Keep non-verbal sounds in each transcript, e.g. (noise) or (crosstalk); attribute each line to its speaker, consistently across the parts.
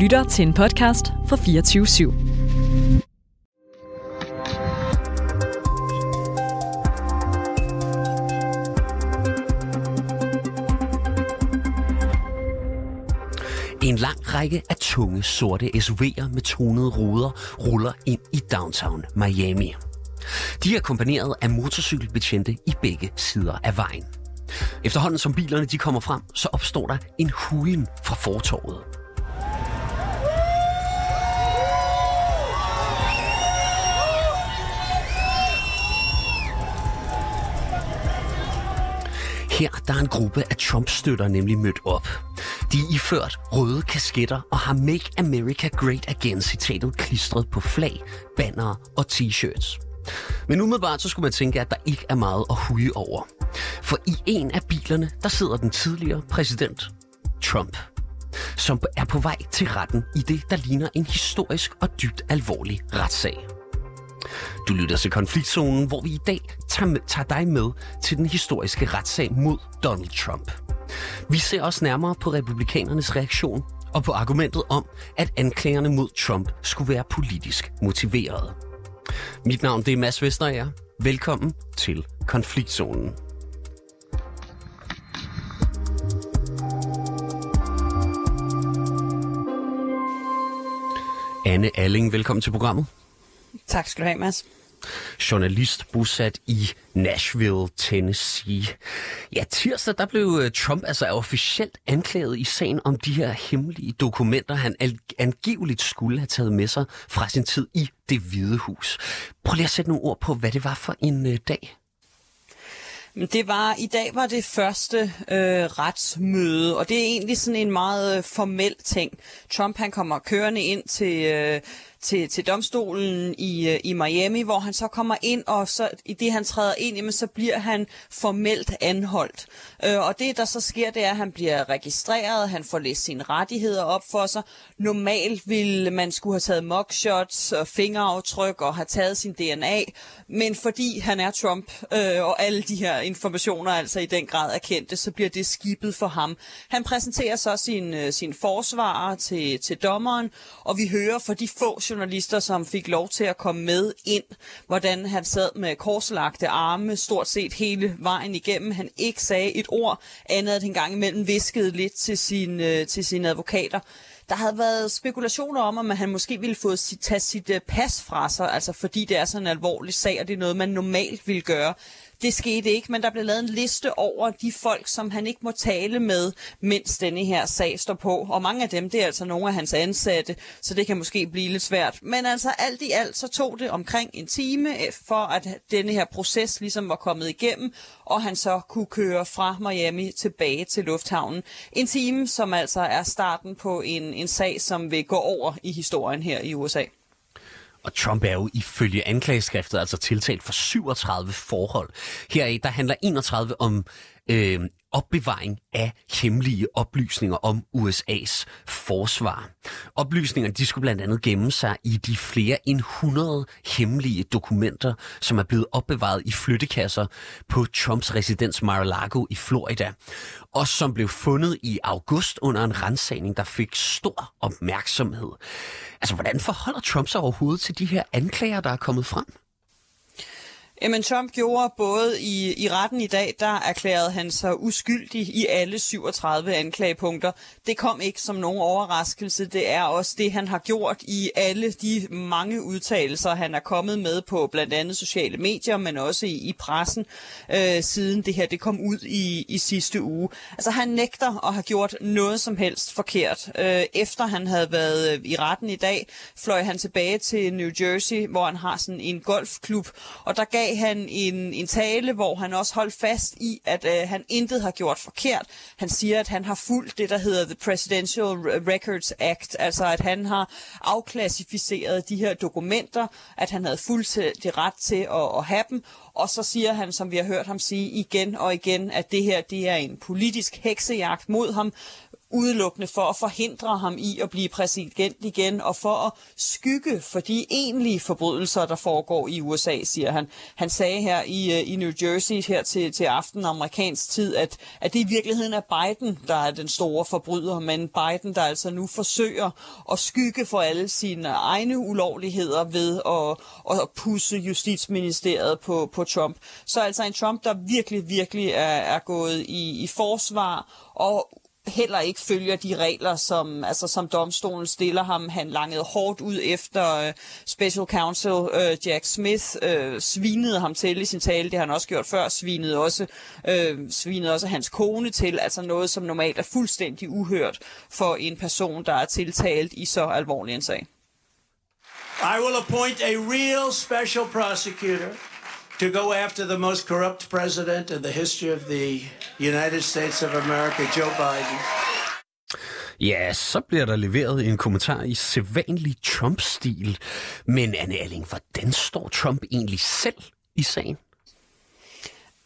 Speaker 1: lytter til en podcast fra 24 /7.
Speaker 2: En lang række af tunge sorte SUV'er med tonede ruder ruller ind i downtown Miami. De er kombineret af motorcykelbetjente i begge sider af vejen. Efterhånden som bilerne de kommer frem, så opstår der en hulen fra fortorvet. Her der er en gruppe af Trump-støtter nemlig mødt op. De er iført røde kasketter og har Make America Great Again citatet klistret på flag, bannere og t-shirts. Men umiddelbart så skulle man tænke, at der ikke er meget at huge over. For i en af bilerne, der sidder den tidligere præsident Trump, som er på vej til retten i det, der ligner en historisk og dybt alvorlig retssag. Du lytter til konfliktzonen, hvor vi i dag tager, tager dig med til den historiske retssag mod Donald Trump. Vi ser også nærmere på republikanernes reaktion og på argumentet om, at anklagerne mod Trump skulle være politisk motiveret. Mit navn det er Mads Vesterager. Velkommen til konfliktzonen. Anne Alling, velkommen til programmet.
Speaker 3: Tak skal du have, Mads.
Speaker 2: Journalist bosat i Nashville, Tennessee. Ja, tirsdag der blev øh, Trump altså officielt anklaget i sagen om de her hemmelige dokumenter, han angiveligt skulle have taget med sig fra sin tid i det hvide hus. Prøv lige at sætte nogle ord på, hvad det var for en øh, dag.
Speaker 3: Det var, i dag var det første øh, retsmøde, og det er egentlig sådan en meget øh, formel ting. Trump han kommer kørende ind til, øh, til, til domstolen i, øh, i Miami, hvor han så kommer ind, og så i det han træder ind, jamen, så bliver han formelt anholdt. Øh, og det der så sker, det er, at han bliver registreret, han får læst sine rettigheder op for sig. Normalt ville man skulle have taget mugshots og fingeraftryk og have taget sin DNA, men fordi han er Trump, øh, og alle de her informationer altså i den grad er kendte, så bliver det skibet for ham. Han præsenterer så sin, øh, sin forsvarer til, til dommeren, og vi hører for de få journalister, som fik lov til at komme med ind, hvordan han sad med korslagte arme stort set hele vejen igennem. Han ikke sagde et ord andet, at han gang imellem viskede lidt til, sin, øh, til sine advokater. Der havde været spekulationer om, at han måske ville få sit, tage sit øh, pas fra sig, altså fordi det er sådan en alvorlig sag, og det er noget, man normalt ville gøre. Det skete ikke, men der blev lavet en liste over de folk, som han ikke må tale med, mens denne her sag står på. Og mange af dem, det er altså nogle af hans ansatte, så det kan måske blive lidt svært. Men altså alt i alt, så tog det omkring en time eh, for, at denne her proces ligesom var kommet igennem, og han så kunne køre fra Miami tilbage til lufthavnen. En time, som altså er starten på en, en sag, som vil gå over i historien her i USA.
Speaker 2: Og Trump er jo ifølge anklageskriftet altså tiltalt for 37 forhold. Heraf der handler 31 om øh, opbevaring af hemmelige oplysninger om USA's forsvar. Oplysningerne de skulle blandt andet gemme sig i de flere end 100 hemmelige dokumenter, som er blevet opbevaret i flyttekasser på Trumps residens Mar-a-Lago i Florida, og som blev fundet i august under en rensagning, der fik stor opmærksomhed. Altså, hvordan forholder Trump sig overhovedet til de her anklager, der er kommet frem?
Speaker 3: Jamen, Trump gjorde både i, i retten i dag, der erklærede han sig uskyldig i alle 37 anklagepunkter. Det kom ikke som nogen overraskelse. Det er også det, han har gjort i alle de mange udtalelser, han er kommet med på blandt andet sociale medier, men også i, i pressen, øh, siden det her det kom ud i, i sidste uge. Altså, han nægter at have gjort noget som helst forkert. Øh, efter han havde været øh, i retten i dag, fløj han tilbage til New Jersey, hvor han har sådan en golfklub, og der gav han en, en tale, hvor han også holdt fast i, at øh, han intet har gjort forkert. Han siger, at han har fulgt det, der hedder The Presidential Records Act, altså at han har afklassificeret de her dokumenter, at han havde fuldstændig ret til at, at have dem, og så siger han, som vi har hørt ham sige igen og igen, at det her det er en politisk heksejagt mod ham, udelukkende for at forhindre ham i at blive præsident igen, og for at skygge for de egentlige forbrydelser, der foregår i USA, siger han. Han sagde her i, øh, i New Jersey her til, til aften amerikansk tid, at, at det i virkeligheden er Biden, der er den store forbryder, men Biden, der altså nu forsøger at skygge for alle sine egne ulovligheder ved at, at pusse justitsministeriet på, på Trump. Så altså en Trump, der virkelig, virkelig er, er gået i, i forsvar og heller ikke følger de regler, som, altså, som domstolen stiller ham. Han langede hårdt ud efter uh, Special Counsel uh, Jack Smith, uh, svinede ham til i sin tale, det har han også gjort før, svinede også, uh, svinede også hans kone til, altså noget, som normalt er fuldstændig uhørt for en person, der er tiltalt i så alvorlig en sag.
Speaker 4: I will appoint a real special prosecutor to go after the most corrupt president in the history of the United States of America, Joe Biden.
Speaker 2: Ja, så bliver der leveret en kommentar i sædvanlig Trump-stil. Men Anne Alling, hvordan står Trump egentlig selv i sagen?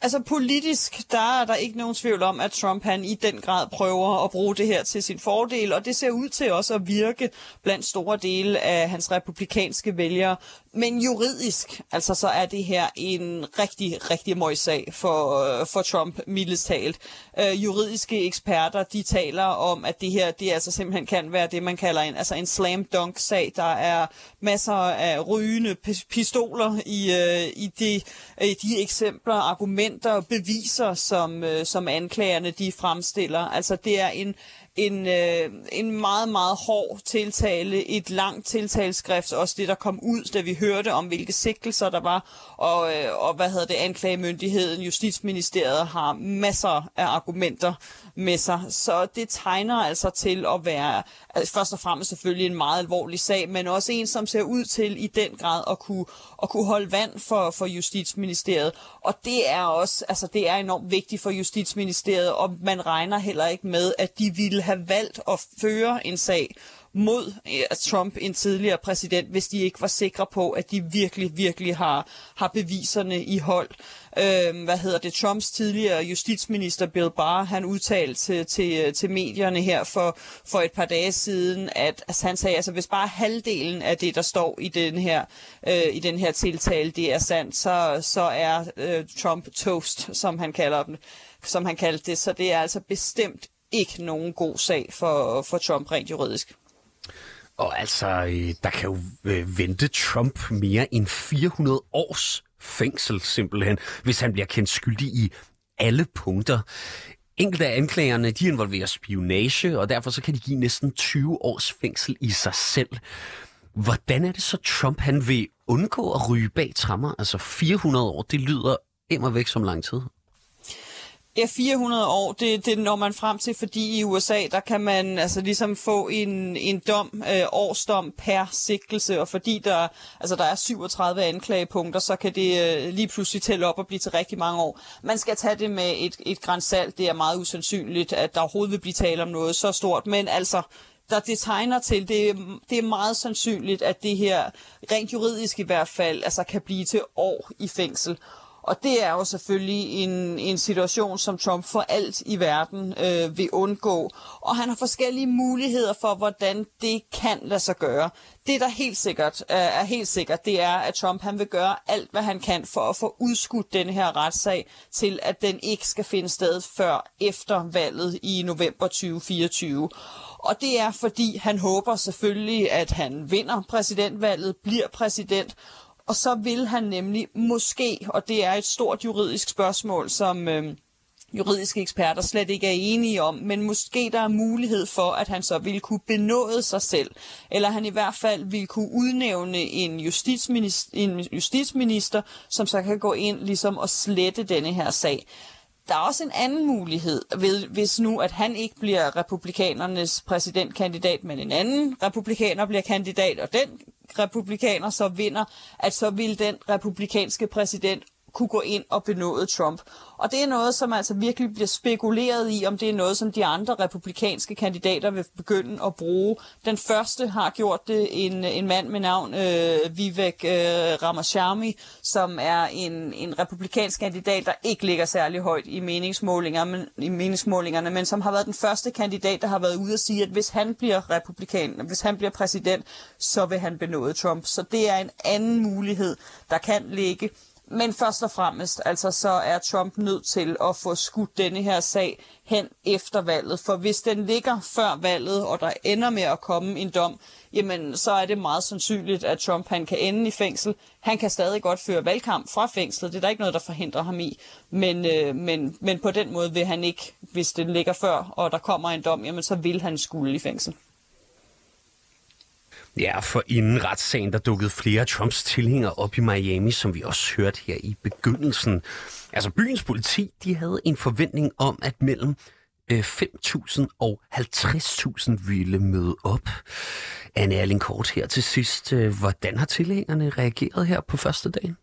Speaker 3: Altså politisk, der er der ikke nogen tvivl om, at Trump han i den grad prøver at bruge det her til sin fordel, og det ser ud til også at virke blandt store dele af hans republikanske vælgere. Men juridisk, altså så er det her en rigtig, rigtig møg sag for, øh, for Trump, mildest talt. Øh, juridiske eksperter, de taler om, at det her, det altså simpelthen kan være det, man kalder en, altså en slam dunk sag. Der er masser af rygende pistoler i, øh, i de, øh, de eksempler, argumenter, beviser, som, øh, som anklagerne de fremstiller. Altså det er en en, øh, en meget, meget hård tiltale, et langt tiltaleskrift, også det, der kom ud, da vi hørte om, hvilke sigtelser der var, og, øh, og hvad hedder det, anklagemyndigheden, Justitsministeriet har masser af argumenter med sig, så det tegner altså til at være, altså først og fremmest selvfølgelig en meget alvorlig sag, men også en, som ser ud til i den grad at kunne, at kunne holde vand for, for Justitsministeriet, og det er også, altså det er enormt vigtigt for Justitsministeriet, og man regner heller ikke med, at de ville have valgt at føre en sag mod eh, Trump, en tidligere præsident, hvis de ikke var sikre på, at de virkelig, virkelig har, har beviserne i hold. Øh, hvad hedder det? Trumps tidligere justitsminister Bill Barr, han udtalte til, til, til medierne her for, for et par dage siden, at altså, han sagde, altså hvis bare halvdelen af det, der står i den her, øh, i den her tiltale, det er sandt, så, så er øh, Trump toast, som han kalder dem som han kaldte det. Så det er altså bestemt ikke nogen god sag for, for Trump rent juridisk.
Speaker 2: Og altså, øh, der kan jo øh, vente Trump mere end 400 års fængsel simpelthen, hvis han bliver kendt skyldig i alle punkter. Enkelte af anklagerne, de involverer spionage, og derfor så kan de give næsten 20 års fængsel i sig selv. Hvordan er det så, Trump han vil undgå at ryge bag trammer? Altså 400 år, det lyder immer væk som lang tid.
Speaker 3: Ja, 400 år, det, det når man frem til, fordi i USA, der kan man altså ligesom få en, en dom, øh, årsdom per sigtelse, og fordi der, altså der er 37 anklagepunkter, så kan det øh, lige pludselig tælle op og blive til rigtig mange år. Man skal tage det med et, et grænsalt. Det er meget usandsynligt, at der overhovedet vil blive tale om noget så stort, men altså, der det tegner til, det, det er meget sandsynligt, at det her, rent juridisk i hvert fald, altså kan blive til år i fængsel. Og det er jo selvfølgelig en, en situation, som Trump for alt i verden øh, vil undgå. Og han har forskellige muligheder for, hvordan det kan lade sig gøre. Det, der helt sikkert øh, er helt sikkert, det er, at Trump han vil gøre alt, hvad han kan for at få udskudt den her retssag til, at den ikke skal finde sted før efter valget i november 2024. Og det er, fordi han håber selvfølgelig, at han vinder præsidentvalget, bliver præsident, og så vil han nemlig måske, og det er et stort juridisk spørgsmål, som øh, juridiske eksperter slet ikke er enige om, men måske der er mulighed for, at han så vil kunne benåde sig selv, eller han i hvert fald ville kunne udnævne en justitsminister, en justitsminister som så kan gå ind ligesom og slette denne her sag. Der er også en anden mulighed, hvis nu, at han ikke bliver republikanernes præsidentkandidat, men en anden republikaner bliver kandidat, og den republikaner så vinder, at så vil den republikanske præsident kunne gå ind og benåde Trump. Og det er noget, som altså virkelig bliver spekuleret i, om det er noget, som de andre republikanske kandidater vil begynde at bruge. Den første har gjort det en, en mand med navn øh, Vivek øh, Ramaswamy, som er en, en republikansk kandidat, der ikke ligger særlig højt i, meningsmålinger, men, i meningsmålingerne, men som har været den første kandidat, der har været ude at sige, at hvis han bliver republikan, hvis han bliver præsident, så vil han benåde Trump. Så det er en anden mulighed, der kan ligge. Men først og fremmest, altså så er Trump nødt til at få skudt denne her sag hen efter valget. For hvis den ligger før valget, og der ender med at komme en dom, jamen så er det meget sandsynligt, at Trump han kan ende i fængsel. Han kan stadig godt føre valgkamp fra fængslet. Det er der ikke noget, der forhindrer ham i. Men, øh, men, men på den måde vil han ikke, hvis den ligger før, og der kommer en dom, jamen så vil han skulle i fængsel.
Speaker 2: Ja, for inden retssagen, der dukkede flere Trumps tilhængere op i Miami, som vi også hørte her i begyndelsen. Altså byens politi, de havde en forventning om, at mellem øh, 5.000 og 50.000 ville møde op. Anne Erling Kort her til sidst. Øh, hvordan har tilhængerne reageret her på første dagen?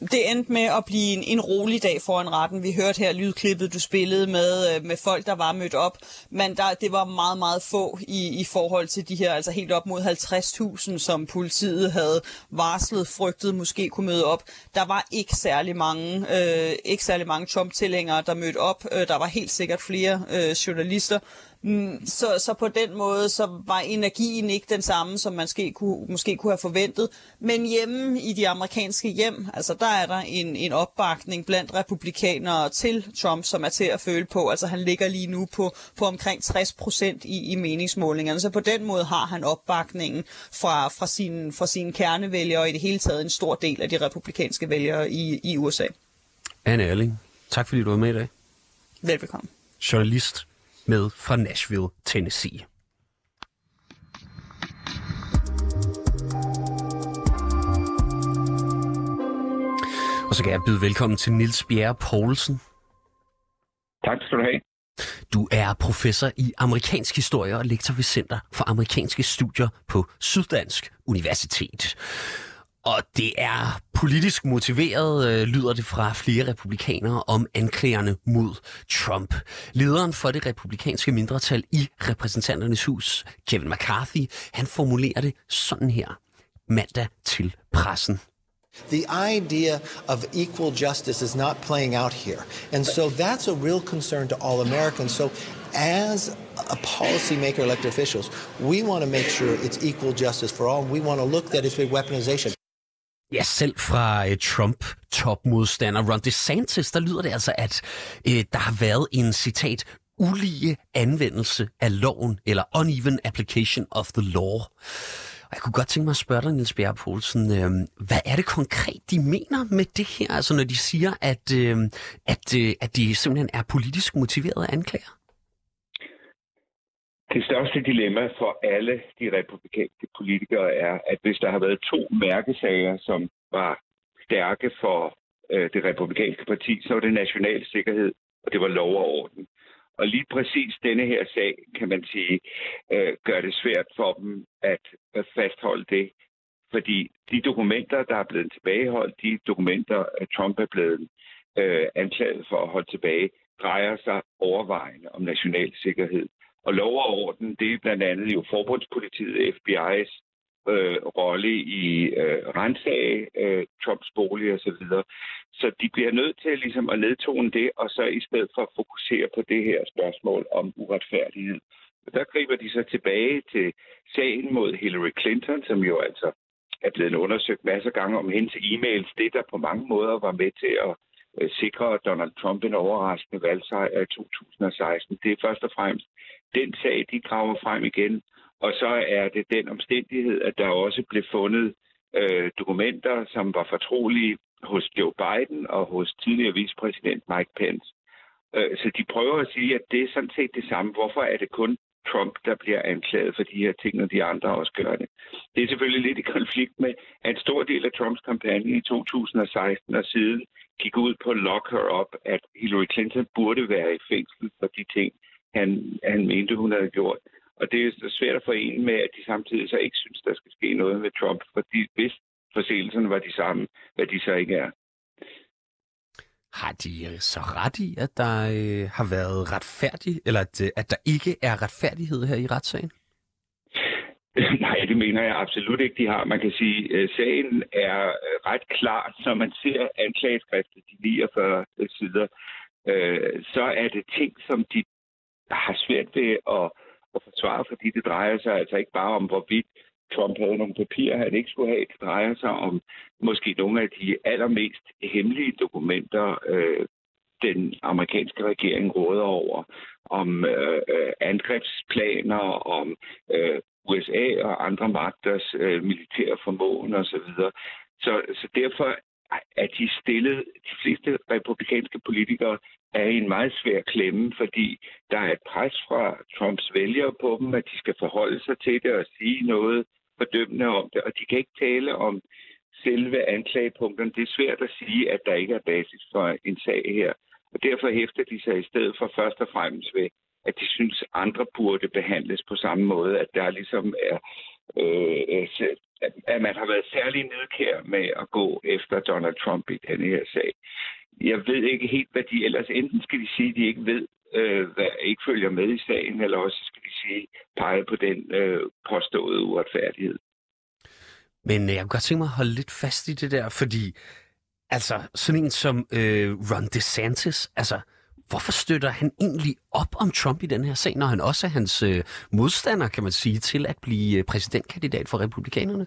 Speaker 3: Det endte med at blive en, en rolig dag foran retten. Vi hørte her lydklippet, du spillede med, øh, med folk, der var mødt op. Men der, det var meget, meget få i, i forhold til de her, altså helt op mod 50.000, som politiet havde varslet, frygtet måske kunne møde op. Der var ikke særlig mange, øh, ikke særlig mange Trump-tilhængere, der mødte op. Øh, der var helt sikkert flere øh, journalister, Mm, så, så på den måde, så var energien ikke den samme, som man måske kunne, måske kunne have forventet. Men hjemme i de amerikanske hjem, altså der er der en, en opbakning blandt republikanere til Trump, som er til at føle på. Altså han ligger lige nu på, på omkring 60 procent i, i meningsmålingerne. Så på den måde har han opbakningen fra, fra, sin, fra sine kernevælgere og i det hele taget en stor del af de republikanske vælgere i, i USA.
Speaker 2: Anne Erling, tak fordi du var med i dag.
Speaker 3: Velbekomme.
Speaker 2: Journalist med fra Nashville, Tennessee. Og så kan jeg byde velkommen til Nils Bjerre Poulsen.
Speaker 5: Tak skal du have.
Speaker 2: Du er professor i amerikansk historie og lektor ved Center for Amerikanske Studier på Syddansk Universitet. Og det er politisk motiveret, øh, lyder det fra flere republikanere om anklagerne mod Trump. Lederen for det republikanske mindretal i repræsentanternes hus, Kevin McCarthy, han formulerer det sådan her mandag til pressen.
Speaker 6: The idea of equal justice is not playing out here. And so that's a real concern to all Americans. So as a policymaker, elected officials, we want to make sure it's equal justice for all. We want to look that it's a weaponization.
Speaker 2: Ja, selv fra øh, uh, Trump-topmodstander Ron DeSantis, der lyder det altså, at uh, der har været en citat ulige anvendelse af loven, eller uneven application of the law. Og jeg kunne godt tænke mig at spørge dig, Niels Bjerre Poulsen, øh, hvad er det konkret, de mener med det her? Altså når de siger, at, øh, at, øh, at de simpelthen er politisk motiverede anklager?
Speaker 5: Det største dilemma for alle de republikanske politikere er, at hvis der har været to mærkesager, som var stærke for øh, det republikanske parti, så var det national sikkerhed, og det var lov og orden. Og lige præcis denne her sag, kan man sige, øh, gør det svært for dem at, fastholde det. Fordi de dokumenter, der er blevet tilbageholdt, de dokumenter, Trump er blevet øh, anklaget for at holde tilbage, drejer sig overvejende om national sikkerhed. Og lov og orden, det er blandt andet jo forbundspolitiet, FBI's øh, rolle i øh, rensage øh, Trumps bolig osv. Så, videre. så de bliver nødt til ligesom at nedtone det, og så i stedet for at fokusere på det her spørgsmål om uretfærdighed. Der griber de så tilbage til sagen mod Hillary Clinton, som jo altså er blevet undersøgt masser af gange om hendes e-mails. Det, der på mange måder var med til at øh, sikre Donald Trump en overraskende valgsejr i 2016. Det er først og fremmest den sag, de graver frem igen. Og så er det den omstændighed, at der også blev fundet øh, dokumenter, som var fortrolige hos Joe Biden og hos tidligere vicepræsident Mike Pence. Øh, så de prøver at sige, at det er sådan set det samme. Hvorfor er det kun Trump, der bliver anklaget for de her ting, når de andre også gør det? Det er selvfølgelig lidt i konflikt med, at en stor del af Trumps kampagne i 2016 og siden gik ud på lock her up, at Hillary Clinton burde være i fængsel for de ting, han, han mente, hun havde gjort. Og det er svært at forene med, at de samtidig så ikke synes, der skal ske noget med Trump, fordi hvis forseelserne var de samme, hvad de så ikke er.
Speaker 2: Har de øh, så ret i, at der øh, har været retfærdig, eller at, øh, at der ikke er retfærdighed her i retssagen? (laughs)
Speaker 5: Nej, det mener jeg absolut ikke, de har. Man kan sige, at øh, sagen er ret klar, når man ser anklageskriftet, de 49 sider, øh, så er det ting, som de har svært ved at, at forsvare, fordi det drejer sig altså ikke bare om, hvorvidt Trump havde nogle papirer, han ikke skulle have. Det drejer sig om måske nogle af de allermest hemmelige dokumenter, øh, den amerikanske regering råder over, om øh, angrebsplaner, om øh, USA og andre magters øh, militære formåen osv. Så, så derfor at de stillet, de fleste republikanske politikere er i en meget svær klemme, fordi der er et pres fra Trumps vælgere på dem, at de skal forholde sig til det og sige noget fordømmende om det, og de kan ikke tale om selve anklagepunkterne. Det er svært at sige, at der ikke er basis for en sag her. Og derfor hæfter de sig i stedet for først og fremmest ved, at de synes, andre burde behandles på samme måde, at der ligesom er øh, at man har været særlig nedkær med at gå efter Donald Trump i denne her sag. Jeg ved ikke helt, hvad de ellers... Enten skal de sige, at de ikke ved, øh, hvad ikke følger med i sagen, eller også skal de sige, pege på den øh, påståede uretfærdighed.
Speaker 2: Men øh, jeg kunne godt tænke mig at holde lidt fast i det der, fordi altså sådan en som øh, Ron DeSantis, altså hvorfor støtter han egentlig op om Trump i den her sag, når han også er hans øh, modstander, kan man sige, til at blive øh, præsidentkandidat for republikanerne?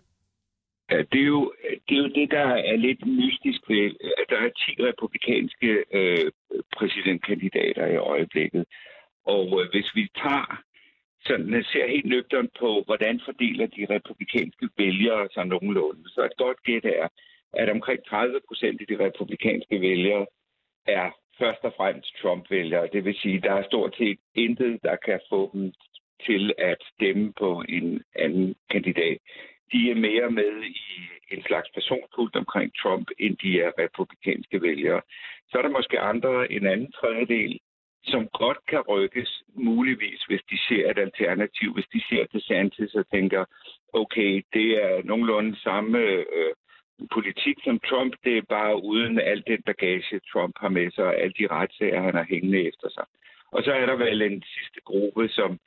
Speaker 5: Ja, det, er jo, det er jo det, der er lidt mystisk ved, at der er 10 republikanske øh, præsidentkandidater i øjeblikket. Og øh, hvis vi tager sådan øh, ser helt nøgternt på, hvordan fordeler de republikanske vælgere sig nogenlunde, så et godt gæt er, at omkring 30 procent af de republikanske vælgere er først og fremmest Trump-vælgere. Det vil sige, der er stort set intet, der kan få dem til at stemme på en anden kandidat. De er mere med i en slags personkult omkring Trump, end de er republikanske vælgere. Så er der måske andre, en anden tredjedel, som godt kan rykkes, muligvis, hvis de ser et alternativ, hvis de ser DeSantis og tænker, okay, det er nogenlunde samme øh, politik som Trump, det er bare uden alt den bagage, Trump har med sig, og alle de retssager, han har hængende efter sig. Og så er der vel en sidste gruppe, som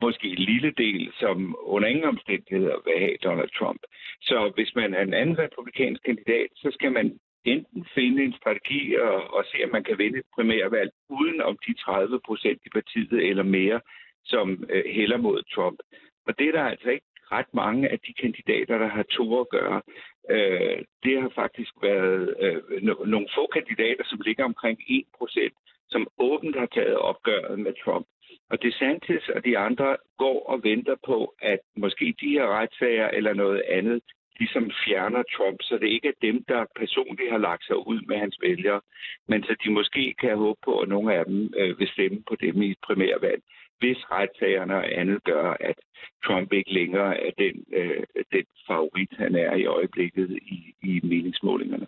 Speaker 5: måske en lille del, som under ingen omstændigheder vil have Donald Trump. Så hvis man er en anden republikansk kandidat, så skal man enten finde en strategi og, og se, om man kan vinde et primærvalg uden om de 30 procent i partiet eller mere, som øh, hælder mod Trump. Og det er der altså ikke ret mange af de kandidater, der har to at gøre. Øh, det har faktisk været øh, no- nogle få kandidater, som ligger omkring 1 procent, som åbent har taget opgøret med Trump. Og DeSantis og de andre går og venter på, at måske de her retssager eller noget andet ligesom fjerner Trump, så det ikke er dem, der personligt har lagt sig ud med hans vælgere, men så de måske kan håbe på, at nogle af dem øh, vil stemme på dem i et primærvalg, hvis retssagerne og andet gør, at Trump ikke længere er den, øh, den favorit, han er i øjeblikket i, i meningsmålingerne.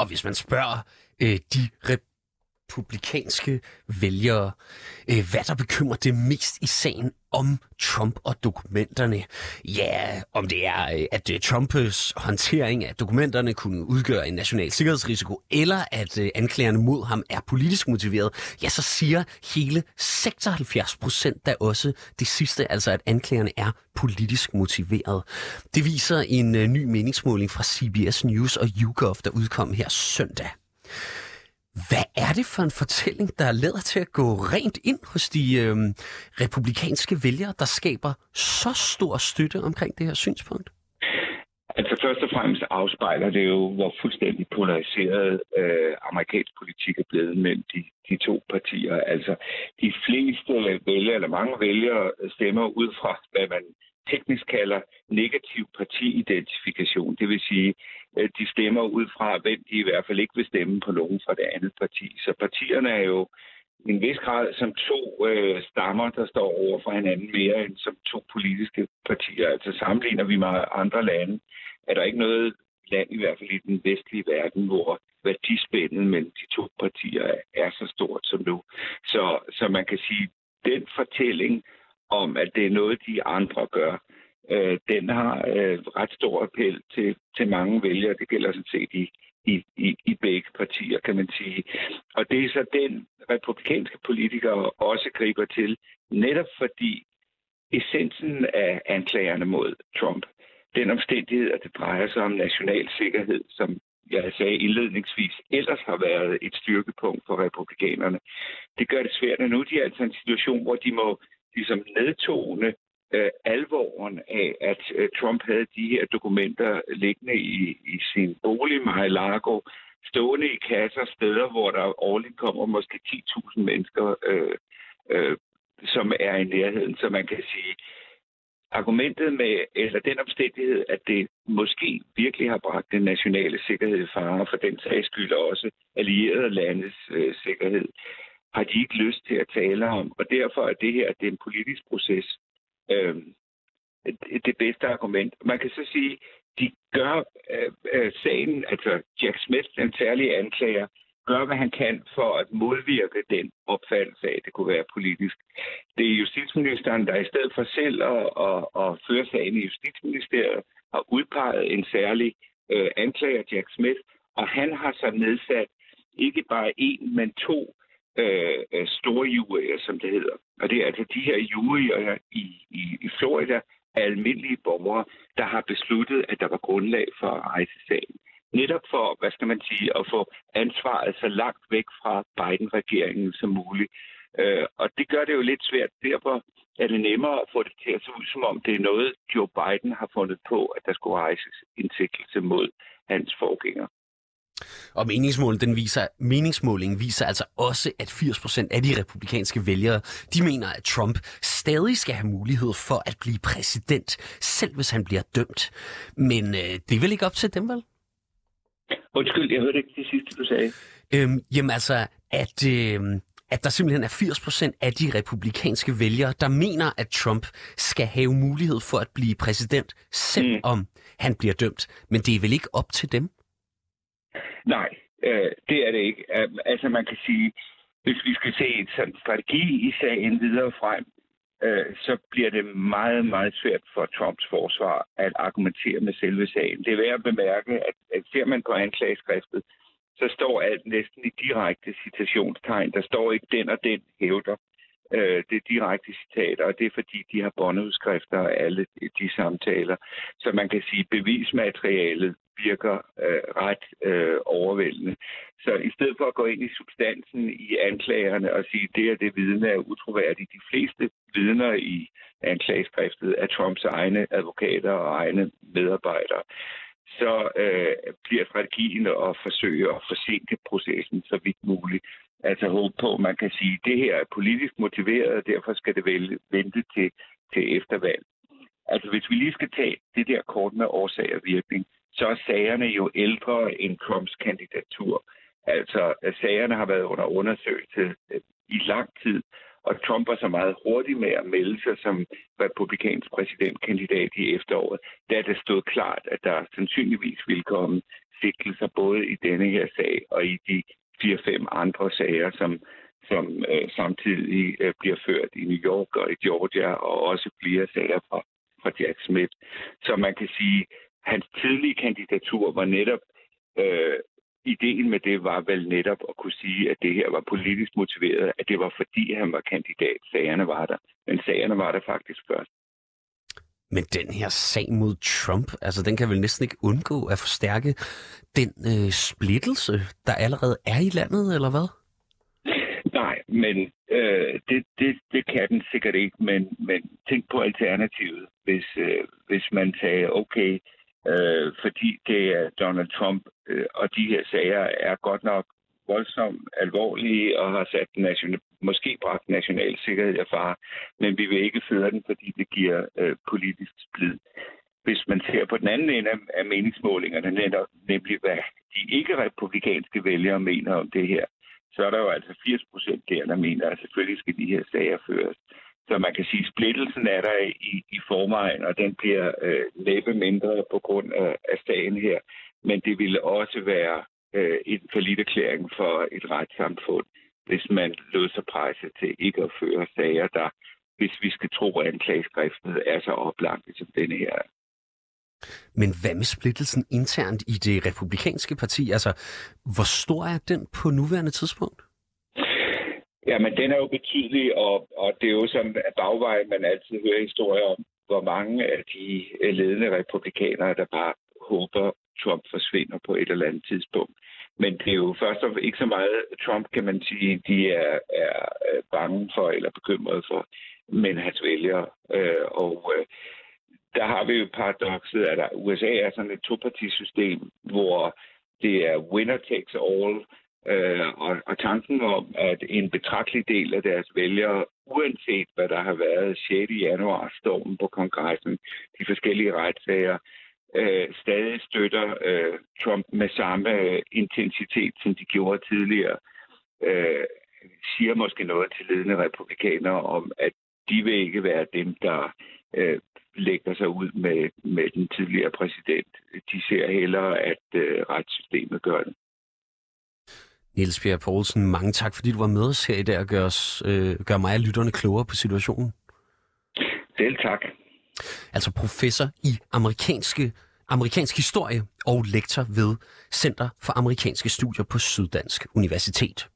Speaker 2: Og hvis man spørger øh, de republikanske vælgere, øh, hvad der bekymrer det mest i sagen om Trump og dokumenterne. Ja, om det er, øh, at øh, Trumps håndtering af dokumenterne kunne udgøre en national sikkerhedsrisiko, eller at anklagerne mod ham er politisk motiveret, ja, så siger hele 76 procent da også det sidste, altså at anklagerne er politisk motiveret. Det viser en ny meningsmåling fra CBS News og YouGov, der udkom her søndag. Hvad er det for en fortælling, der lader til at gå rent ind hos de øh, republikanske vælgere, der skaber så stor støtte omkring det her synspunkt?
Speaker 5: Altså først og fremmest afspejler det jo, hvor fuldstændig polariseret øh, amerikansk politik er blevet mellem de, de to partier. Altså de fleste vælgere, eller mange vælgere, stemmer ud fra, hvad man teknisk kalder negativ partiidentifikation. Det vil sige, at de stemmer ud fra, hvem de i hvert fald ikke vil stemme på nogen fra det andet parti. Så partierne er jo i en vis grad som to øh, stammer, der står over for hinanden mere end som to politiske partier. Altså sammenligner vi med andre lande, er der ikke noget land, i hvert fald i den vestlige verden, hvor værdispændet mellem de to partier er så stort som nu. Så, så man kan sige, den fortælling om, at det er noget, de andre gør, øh, den har øh, ret stor appel til, til mange vælgere. Det gælder sådan set i i, i, i begge partier, kan man sige. Og det er så den republikanske politikere også griber til, netop fordi essensen af anklagerne mod Trump, den omstændighed, at det drejer sig om national sikkerhed, som jeg sagde indledningsvis, ellers har været et styrkepunkt for republikanerne. Det gør det svært, at nu de er altså en situation, hvor de må ligesom nedtone øh, alvoren af, at øh, Trump havde de her dokumenter liggende i, i sin bolig, Mar-a-Lago, stående i kasser, steder, hvor der årligt kommer måske 10.000 mennesker, øh, øh, som er i nærheden. Så man kan sige, argumentet med, eller den omstændighed, at det måske virkelig har bragt den nationale sikkerhed i fare, for den sags skyld også allierede landes øh, sikkerhed, har de ikke lyst til at tale om. Og derfor er det her det er en politisk proces, øh, det bedste argument. Man kan så sige, de gør øh, øh, sagen, altså Jack Smith, den særlige anklager, gør, hvad han kan for at modvirke den opfattelse af, at det kunne være politisk. Det er justitsministeren, der i stedet for selv at, at, at føre sagen i Justitsministeriet, har udpeget en særlig øh, anklager, Jack Smith, og han har så nedsat ikke bare en, men to øh, øh store jurier, som det hedder. Og det er altså de her jurier i, i, i Florida af almindelige borgere, der har besluttet, at der var grundlag for at rejse sagen. Netop for, hvad skal man sige, at få ansvaret så langt væk fra Biden-regeringen som muligt. Øh, og det gør det jo lidt svært. Derfor er det nemmere at få det til at se ud, som om det er noget, Joe Biden har fundet på, at der skulle rejses en sigtelse mod hans forgænger.
Speaker 2: Og meningsmålingen, den viser, meningsmålingen viser altså også, at 80% af de republikanske vælgere, de mener, at Trump stadig skal have mulighed for at blive præsident, selv hvis han bliver dømt. Men øh, det er vel ikke op til dem, vel?
Speaker 5: Undskyld, jeg hørte ikke det sidste, du sagde.
Speaker 2: Øhm, jamen altså, at, øh, at der simpelthen er 80% af de republikanske vælgere, der mener, at Trump skal have mulighed for at blive præsident, selvom mm. han bliver dømt. Men det er vel ikke op til dem?
Speaker 5: Nej, øh, det er det ikke. Altså man kan sige, hvis vi skal se et sådan strategi i sagen videre frem, øh, så bliver det meget, meget svært for Trumps forsvar at argumentere med selve sagen. Det er værd at bemærke, at, at ser man på anklageskriftet, så står alt næsten i direkte citationstegn. Der står ikke den og den hævder. Øh, det er direkte citater, og det er fordi, de har båndudskrifter af alle de samtaler. Så man kan sige, at bevismaterialet virker øh, ret øh, overvældende. Så i stedet for at gå ind i substansen i anklagerne og sige, at det og det vidne er utroværdigt, de fleste vidner i anklageskriftet er Trumps egne advokater og egne medarbejdere, så øh, bliver strategien at forsøge at forsinke processen så vidt muligt. Altså håbe på, at man kan sige, at det her er politisk motiveret, og derfor skal det vel vente til, til eftervalg. Altså hvis vi lige skal tage det der kort med årsag og virkning, så er sagerne jo ældre end Trumps kandidatur. Altså, sagerne har været under undersøgelse øh, i lang tid, og Trump var så meget hurtig med at melde sig som republikansk præsidentkandidat i efteråret, da det stod klart, at der sandsynligvis ville komme sigtelser både i denne her sag og i de fire-fem andre sager, som, som øh, samtidig øh, bliver ført i New York og i Georgia, og også flere sager fra, fra Jack Smith. Så man kan sige, hans tidlige kandidatur var netop, øh, ideen med det var vel netop at kunne sige, at det her var politisk motiveret, at det var fordi han var kandidat, sagerne var der. Men sagerne var der faktisk først.
Speaker 2: Men den her sag mod Trump, altså den kan vel næsten ikke undgå at forstærke den øh, splittelse, der allerede er i landet, eller hvad?
Speaker 5: Nej, men øh, det, det, det kan den sikkert ikke, men, men tænk på alternativet. Hvis, øh, hvis man sagde, okay, øh, Øh, fordi det er Donald Trump, øh, og de her sager er godt nok voldsomt alvorlige og har sat national, måske bragt national sikkerhed i fare, men vi vil ikke føre den, fordi det giver øh, politisk splid. Hvis man ser på den anden ende af, af meningsmålingerne, netop, nemlig hvad de ikke-republikanske vælgere mener om det her, så er der jo altså 80 procent der, der mener, at selvfølgelig skal de her sager føres. Så man kan sige, at splittelsen er der i, i forvejen, og den bliver øh, næppe mindre på grund af, af sagen her. Men det ville også være øh, en erklæring for et retssamfund, hvis man lød sig presse til ikke at føre sager, der, hvis vi skal tro, at anklageskriftet er så oplagt som denne her.
Speaker 2: Men hvad med splittelsen internt i det republikanske parti? Altså, hvor stor er den på nuværende tidspunkt?
Speaker 5: Ja, men den er jo betydelig, og, og det er jo sådan at bagvej, man altid hører historier om, hvor mange af de øh, ledende republikanere, der bare håber, Trump forsvinder på et eller andet tidspunkt. Men det er jo først og ikke så meget Trump, kan man sige, de er, er øh, bange for eller bekymrede for, men hans vælgere. Øh, og øh, der har vi jo paradokset, at USA er sådan et topartisystem, hvor det er winner takes all, øh, og, og tanken om, at en betragtelig del af deres vælgere, uanset hvad der har været 6. januar, stormen på kongressen, de forskellige retssager, øh, stadig støtter øh, Trump med samme intensitet, som de gjorde tidligere, øh, siger måske noget til ledende republikanere om, at de vil ikke være dem, der øh, lægger sig ud med, med den tidligere præsident. De ser hellere, at øh, retssystemet gør det.
Speaker 2: Niels Bjerg Poulsen, mange tak, fordi du var med os her i dag og gør, os, øh, gør mig og lytterne klogere på situationen.
Speaker 5: Selv tak.
Speaker 2: Altså professor i amerikanske, amerikansk historie og lektor ved Center for Amerikanske Studier på Syddansk Universitet.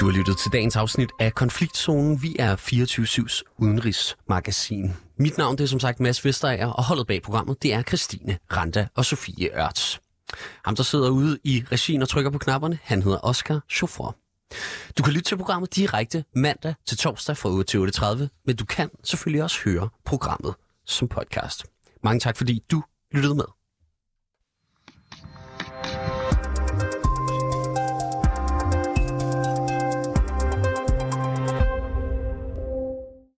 Speaker 2: Du har lyttet til dagens afsnit af Konfliktzonen. Vi er 24-7's udenrigsmagasin. Mit navn det er som sagt Mads Vesterager, og holdet bag programmet det er Christine Randa og Sofie Ørts. Ham, der sidder ude i regien og trykker på knapperne, han hedder Oscar Chauffeur. Du kan lytte til programmet direkte mandag til torsdag fra 8 til 8.30, men du kan selvfølgelig også høre programmet som podcast. Mange tak, fordi du lyttede med.